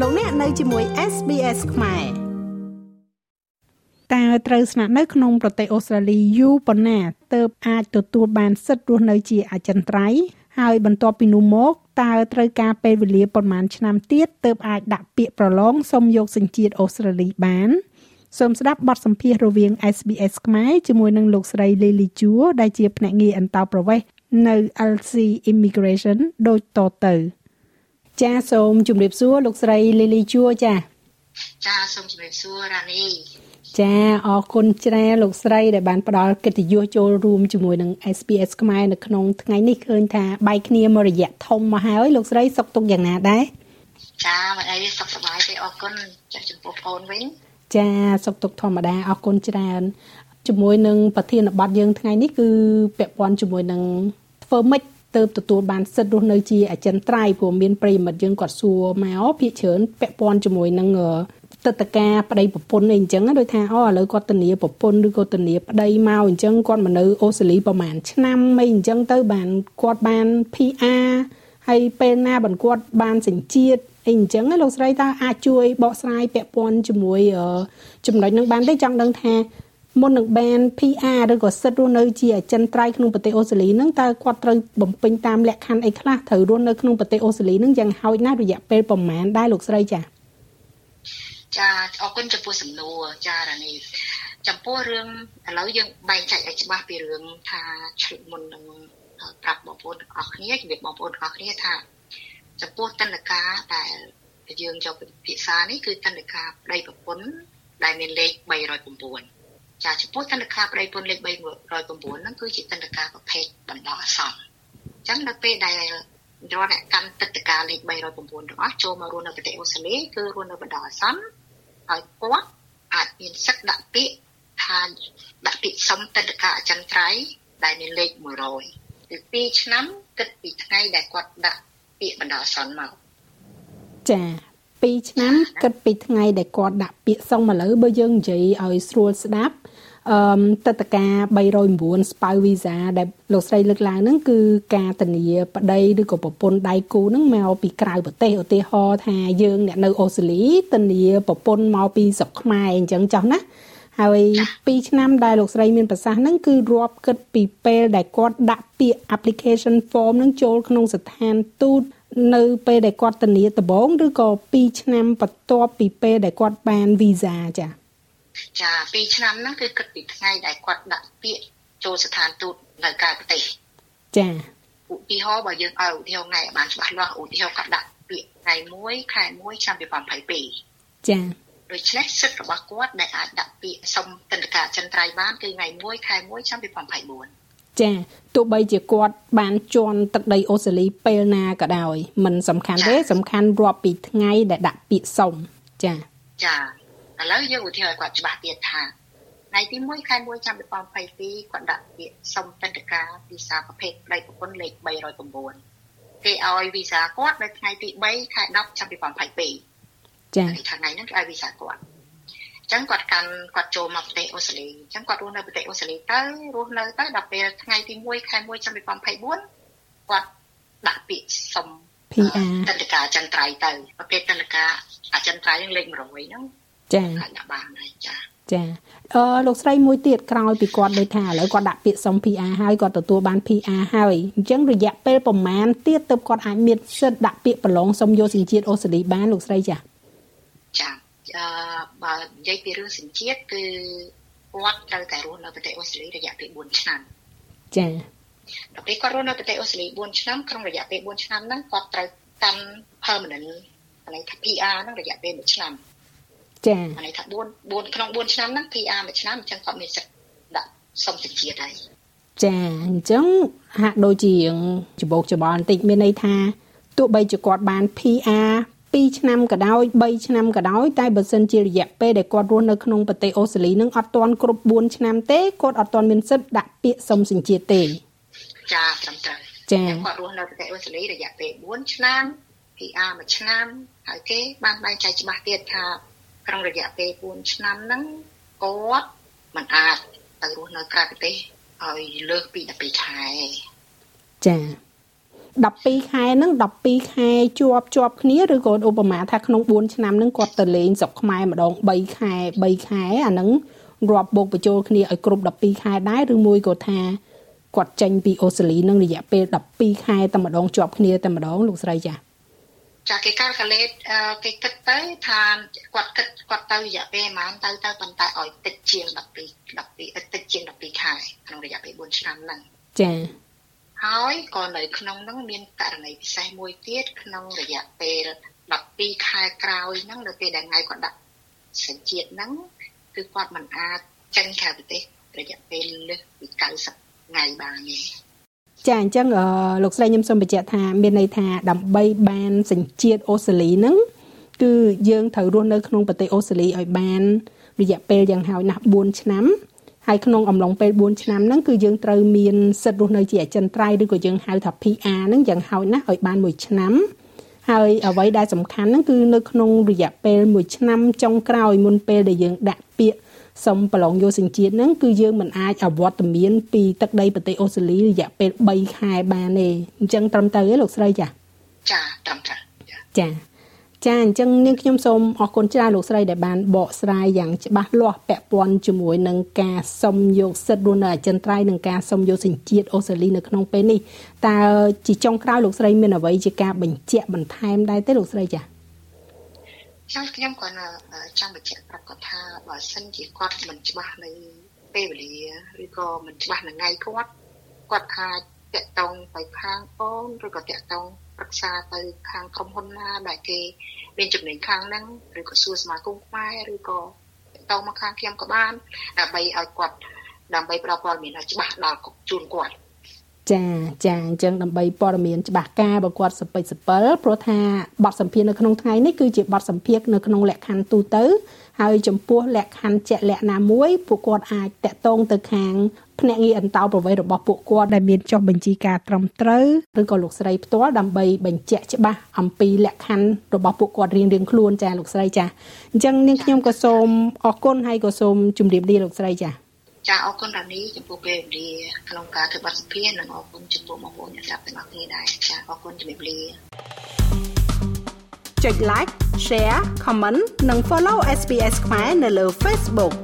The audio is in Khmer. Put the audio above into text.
លោកអ្នកនៅជាមួយ SBS ខ្មែរតើត្រូវស្នាក់នៅក្នុងប្រទេសអូស្ត្រាលីយូរប៉ុណ្ណាទើបអាចទទួលបានសិទ្ធិរស់នៅជាអចិន្ត្រៃយ៍ហើយបន្ទាប់ពីនោះមកតើត្រូវការពេលវេលាប៉ុន្មានឆ្នាំទៀតទើបអាចដាក់ពាក្យប្រឡងសុំយកសញ្ជាតិអូស្ត្រាលីបានសូមស្ដាប់បទសម្ភាសន៍រវាង SBS ខ្មែរជាមួយនឹងលោកស្រី Lily Chua ដែលជាភ្នាក់ងារអន្តោប្រវេសន៍នៅ LC Immigration ដូចតទៅ ចាសូមជម្រាបសួរលោកស្រី Lily Chua ចាចាសូមជម្រាបសួររ៉ានីចាអរគុណច្រើនលោកស្រីដែលបានផ្ដល់កិត្តិយសចូលរួមជាមួយនឹង SPS ខ្មែរនៅក្នុងថ្ងៃនេះឃើញថាបែកគ្នាមួយរយៈធំមកហើយលោកស្រីសុខទុក្ខយ៉ាងណាដែរចាមិនអីសុខសប្បាយទេអរគុណចាស់ចំពោះបងវិញចាសុខទុក្ខធម្មតាអរគុណច្រើនជាមួយនឹងប្រធានបទយើងថ្ងៃនេះគឺពាក់ព័ន្ធជាមួយនឹងធ្វើម៉េច ទៅទទួលបានសិទ្ធិរស់នៅជាអចិន្ត្រៃយ៍ព្រោះមានប្រិមិត្តយើងគាត់សួរមកភាគច្រើនពាក់ព័ន្ធជាមួយនឹងទឹកតការប្តីប្រពន្ធអីអញ្ចឹងដូចថាអូឥឡូវគាត់ធានាប្រពន្ធឬក៏ធានាប្តីមកអញ្ចឹងគាត់មកនៅអូស្ត្រាលីប្រហែលឆ្នាំអីអញ្ចឹងទៅបានគាត់បាន PR ហើយពេលណាបានគាត់បានសញ្ជាតិអីអញ្ចឹងលោកស្រីតើអាចជួយបកស្រាយពាក់ព័ន្ធជាមួយចំណុចនឹងបានទេចង់ដឹងថា មុននឹងបាន PR ឬក៏សិទ្ធិរស់នៅជាអចិន្ត្រៃយ៍ក្នុងប្រទេសអូស្ត្រាលីនឹងតើគាត់ត្រូវបំពេញតាមលក្ខខណ្ឌអីខ្លះត្រូវរស់នៅក្នុងប្រទេសអូស្ត្រាលីនឹងយ៉ាងហោចណាស់រយៈពេលប្រមាណដែរលោកស្រីចា៎ចាអរគុណចំពោះសំណួរចារ៉ានីចំពោះរឿងឥឡូវយើងបែងចែកឲ្យច្បាស់ពីរឿងថាឆ្លុះមុននឹងប្រាប់បងប្អូនទាំងអស់គ្នាជំរាបបងប្អូនទាំងអស់គ្នាថាចំពោះតន្តការដែលយើងយកពិភាក្សានេះគឺតន្តការប្តីប្រពន្ធដែលមានលេខ309 ចាចំពោះតន្តការប្តីប្រពន្ធលេខ309ហ្នឹងគឺជាតន្តការប្រភេទបណ្ដោះអាសន្នអញ្ចឹងនៅពេលដែលរកអ្នកកាន់ទឹកតការលេខ309ទាំងអស់ចូលមករស់នៅប្រទេសអូស្ត្រាលីគឺរស់នៅបណ្ដោះអាសន្នហើយគាត់អាចមានសិទ្ធិដាក់ពាក្យថាដាក់ពាក្យសុំទិដ្ឋាអចិន្ត្រៃយ៍ដែលមានលេខ100គឺ2ឆ្នាំគិតពីថ្ងៃដែលគាត់ដាក់ពាក្យបណ្ដោះអាសន្នមកចា2ឆ្នាំគិតពីថ្ងៃដែលគាត់ដាក់ពាក្យសុំឥឡូវបើយើងនិយាយឲ្យស្រួលស្ដាប់ អឺតតកា309ស្ពៅវីសាដែលលោកស្រីលើកឡើងហ្នឹងគឺការធានាប្តីឬក៏ប្រពន្ធដៃគូហ្នឹងមកពីក្រៅប្រទេសឧទាហរណ៍ថាយើងអ្នកនៅអូស្ត្រាលីធានាប្រពន្ធមកពីស្រុកខ្មែរអញ្ចឹងចុះណាហើយ2ឆ្នាំដែលលោកស្រីមានប្រសាសន៍ហ្នឹងគឺរាប់គិតពីពេលដែលគាត់ដាក់ពាក្យ application form ហ្នឹងចូលក្នុងស្ថានទូតនៅពេលដែលគាត់ធានាដំបូងឬក៏2ឆ្នាំបន្ទាប់ពីពេលដែលគាត់បាន visa ចា៎ ចា2ឆ្នាំហ្នឹងគឺគិតពីថ្ងៃដែលគាត់ដាក់ពាក្យចូលស្ថានទូតនៅក្រៅប្រទេសចាឧទាហរណ៍បើយើងឲ្យឧទាហរណ៍ថ្ងៃឲ្យបានច្បាស់លាស់ឧទាហរណ៍គាត់ដាក់ពាក្យថ្ងៃ1ខែ1ឆ្នាំ2022ចាដូច្នេះសិទ្ធិរបស់គាត់ដែលអាចដាក់ពាក្យសុំទិដ្ឋាការចិនត្រៃបានគឺថ្ងៃ1ខែ1ឆ្នាំ2024ចាទោះបីជាគាត់បានជន់ទឹកដីអូស្ត្រាលីពេលណាក៏ដោយมันសំខាន់ទេសំខាន់រាប់ពីថ្ងៃដែលដាក់ពាក្យសុំចាចា ឥឡូវយើងឧទាហរណ៍គាត់ច្បាស់ទៀតថាថ្ងៃទី1ខែ1ឆ្នាំ2022គាត់ដាក់ពាក្យសុំទិដ្ឋាការវីសាប្រភេទប្តីប្រពន្ធលេខ309គេឲ្យវីសាគាត់នៅថ្ងៃទី3ខែ10ឆ្នាំ2022ចា៎ថ្ងៃហ្នឹងគេឲ្យវីសាគាត់អញ្ចឹងគាត់កាន់គាត់ចូលមកប្រទេសអូស្ត្រាលីអញ្ចឹងគាត់រស់នៅប្រទេសអូស្ត្រាលីទៅរស់នៅទៅដល់ពេលថ្ងៃទី1ខែ1ឆ្នាំ2024គាត់ដាក់ពាក្យសុំ PR តន្តការចន្ទ្រៃទៅប្រភេទតន្តការអចិន្ត្រៃយ៍នឹងលេខ100ហ្នឹង ចាដាក់បានហើយចាចាអឺលោកស្រីមួយទៀតក្រោយពីគាត់ដូចថាឥឡូវគាត់ដាក់ពាក្យសុំ PR ហើយគាត់ទទួលបាន PR ហើយអញ្ចឹងរយៈពេលប្រមាណទៀតទៅគាត់អាចមានសិទ្ធិដាក់ពាក្យប្រឡងសុំយកសញ្ជាតិអូស្ត្រាលីបានលោកស្រីចាចាអឺបើនិយាយពីរឿងសញ្ជាតិគឺគាត់ត្រូវតែរស់នៅប្រទេសអូស្ត្រាលីរយៈពេល4ឆ្នាំចាដល់ពេលគាត់រស់នៅប្រទេសអូស្ត្រាលី4ឆ្នាំក្នុងរយៈពេល4ឆ្នាំហ្នឹងគាត់ត្រូវកាន់ permanent កន្លែងថា PR ហ្នឹងរយៈពេល1ឆ្នាំ ចា៎ន័យថា4 4ក្នុង4ឆ្នាំហ្នឹង PR មួយឆ្នាំអញ្ចឹងគាត់មានសិទ្ធិដាក់សុំសិទ្ធិជាតិហើយចាអញ្ចឹងហាក់ដូចជាច្បោកច្បល់បន្តិចមានន័យថាទោះបីជាគាត់បាន PR 2ឆ្នាំក៏ដោយ3ឆ្នាំក៏ដោយតែបើសិនជារយៈពេលដែលគាត់រស់នៅក្នុងប្រទេសអូស្ត្រាលីនឹងអត់ទាន់គ្រប់4ឆ្នាំទេគាត់អត់ទាន់មានសិទ្ធិដាក់ពាក្យសុំសញ្ជាតិទេចាត្រឹមត្រូវចាគាត់រស់នៅប្រទេសអូស្ត្រាលីរយៈពេល4ឆ្នាំ PR មួយឆ្នាំហើយគេបានបែងចែកច្បាស់ទៀតថា ក្នុងរយៈពេល4ឆ្នាំហ្នឹងគាត់មិនអាចទៅរស់នៅក្រៅប្រទេសឲ្យលើសពី12ខែចា12ខែហ្នឹង12ខែជាប់ជាប់គ្នាឬក៏ឧបមាថាក្នុង4ឆ្នាំហ្នឹងគាត់ទៅលេងស្រុកខ្មែរម្ដង3ខែ3ខែអាហ្នឹងរាប់បូកបញ្ចូលគ្នាឲ្យគ្រប់12ខែដែរឬមួយក៏ថាគាត់ចេញពីអូស្ត្រាលីនឹងរយៈពេល12ខែតែម្ដងជាប់គ្នាតែម្ដងលោកស្រីចា ចាគេកាល់កាលេតគេគិតទៅថាគាត់គិតគាត់ទៅរយៈពេលប្រហែលទៅទៅប៉ុន្តែឲ្យតិចជាង12 12តិចជាង12ខែក្នុងរយៈពេល4ឆ្នាំហ្នឹងចាហើយក៏នៅក្នុងហ្នឹងមានករណីពិសេសមួយទៀតក្នុងរយៈពេល12ខែក្រោយហ្នឹងនៅពេលដែលថ្ងៃគាត់ដាក់សញ្ជាតិហ្នឹងគឺគាត់មិនអាចចេញក្រៅប្រទេសរយៈពេលលើសពី90ថ្ងៃបានទេ ចាអញ្ចឹងលោកស្រីខ្ញុំសូមបញ្ជាក់ថាមានន័យថាដើម្បីបានសញ្ជាតិអូស្ត្រាលីហ្នឹងគឺយើងត្រូវរស់នៅក្នុងប្រទេសអូស្ត្រាលីឲ្យបានរយៈពេលយ៉ាងហោចណាស់4ឆ្នាំហើយក្នុងអំឡុងពេល4ឆ្នាំហ្នឹងគឺយើងត្រូវមានសិទ្ធិរស់នៅជាអចិន្ត្រៃយ៍ឬក៏យើងហៅថា PR ហ្នឹងយ៉ាងហោចណាស់ឲ្យបាន1ឆ្នាំហើយអ្វីដែលសំខាន់ហ្នឹងគឺនៅក្នុងរយៈពេល1ឆ្នាំចុងក្រោយមុនពេលដែលយើងដាក់ពាក្យ សុំប្រឡងយកសញ្ជាតិហ្នឹងគឺយើងមិនអាចអវត្តមានពីទឹកដីប្រទេសអូស្ត្រាលីរយៈពេល3ខែបានទេអញ្ចឹងត្រឹមត្រូវទេលោកស្រីចាចាត្រឹមត្រូវចាចាអញ្ចឹងនាងខ្ញុំសូមអរគុណច្រើនលោកស្រីដែលបានបកស្រាយយ៉ាងច្បាស់លាស់ពាក់ព័ន្ធជាមួយនឹងការសុំយកសិទ្ធិរស់នៅអចិន្ត្រៃយ៍និងការសុំយកសញ្ជាតិអូស្ត្រាលីនៅក្នុងពេលនេះតើជាចុងក្រោយលោកស្រីមានអ្វីជាការបញ្ជាក់បន្ថែមដែរទេលោកស្រីចា ខ្ញុំខ្ញុំគាត់ចង់បញ្ជាក់ប្រាប់គាត់ថាបើសិនជាគាត់មិនច្បាស់នៅពេលវេលាឬក៏មិនច្បាស់នៅថ្ងៃគាត់គាត់អាចតាក់ទងទៅខាងអូនឬក៏តាក់ទងប្រឹក្សាទៅខាងក្រុមហ៊ុនណាដែលគេមានចំណេញខាងហ្នឹងឬក៏សួរសមាគមខ្មែរឬក៏តទៅមកខាងខ្ញុំក៏បានដើម្បីឲ្យគាត់ដើម្បីផ្ដល់ព័ត៌មានឲ្យច្បាស់ដល់ជូនគាត់ ចាចាអញ្ចឹងដើម្បីព័ត៌មានច្បាស់ការបើគាត់សពិចសពិលព្រោះថាបទសម្ភាសនៅក្នុងថ្ងៃនេះគឺជាបទសម្ភាសនៅក្នុងលក្ខខណ្ឌទូទៅ ហើយចំពោះលក្ខខណ្ឌជាក់លាក់ណាមួយពួកគាត់អាចតាក់ទងទៅខាងភ្នាក់ងារអន្តោប្រវេសន៍របស់ពួកគាត់ដែលមានចុះបញ្ជីការត្រឹមត្រូវឬក៏លោកស្រីផ្ទាល់ដើម្បីបញ្ជាក់ច្បាស់អំពីលក្ខខណ្ឌរបស់ពួកគាត់រៀងរៀងខ្លួនចាលោកស្រីចាអញ្ចឹងនាងខ្ញុំក៏សូមអរគុណហើយក៏សូមជម្រាបលាលោកស្រីចា ចាអរគុណរ៉ានីចំពោះពេលវេលាក្នុងការធ្វើបទសម្ភាសន៍និងអរគុណចំពោះបងប្អូនអ្នកស្ដាប់ទាំងអស់គ្នាដែរចាអរគុណជំរាបលាចុច like share comment និង follow SPS ខ្មែរនៅលើ Facebook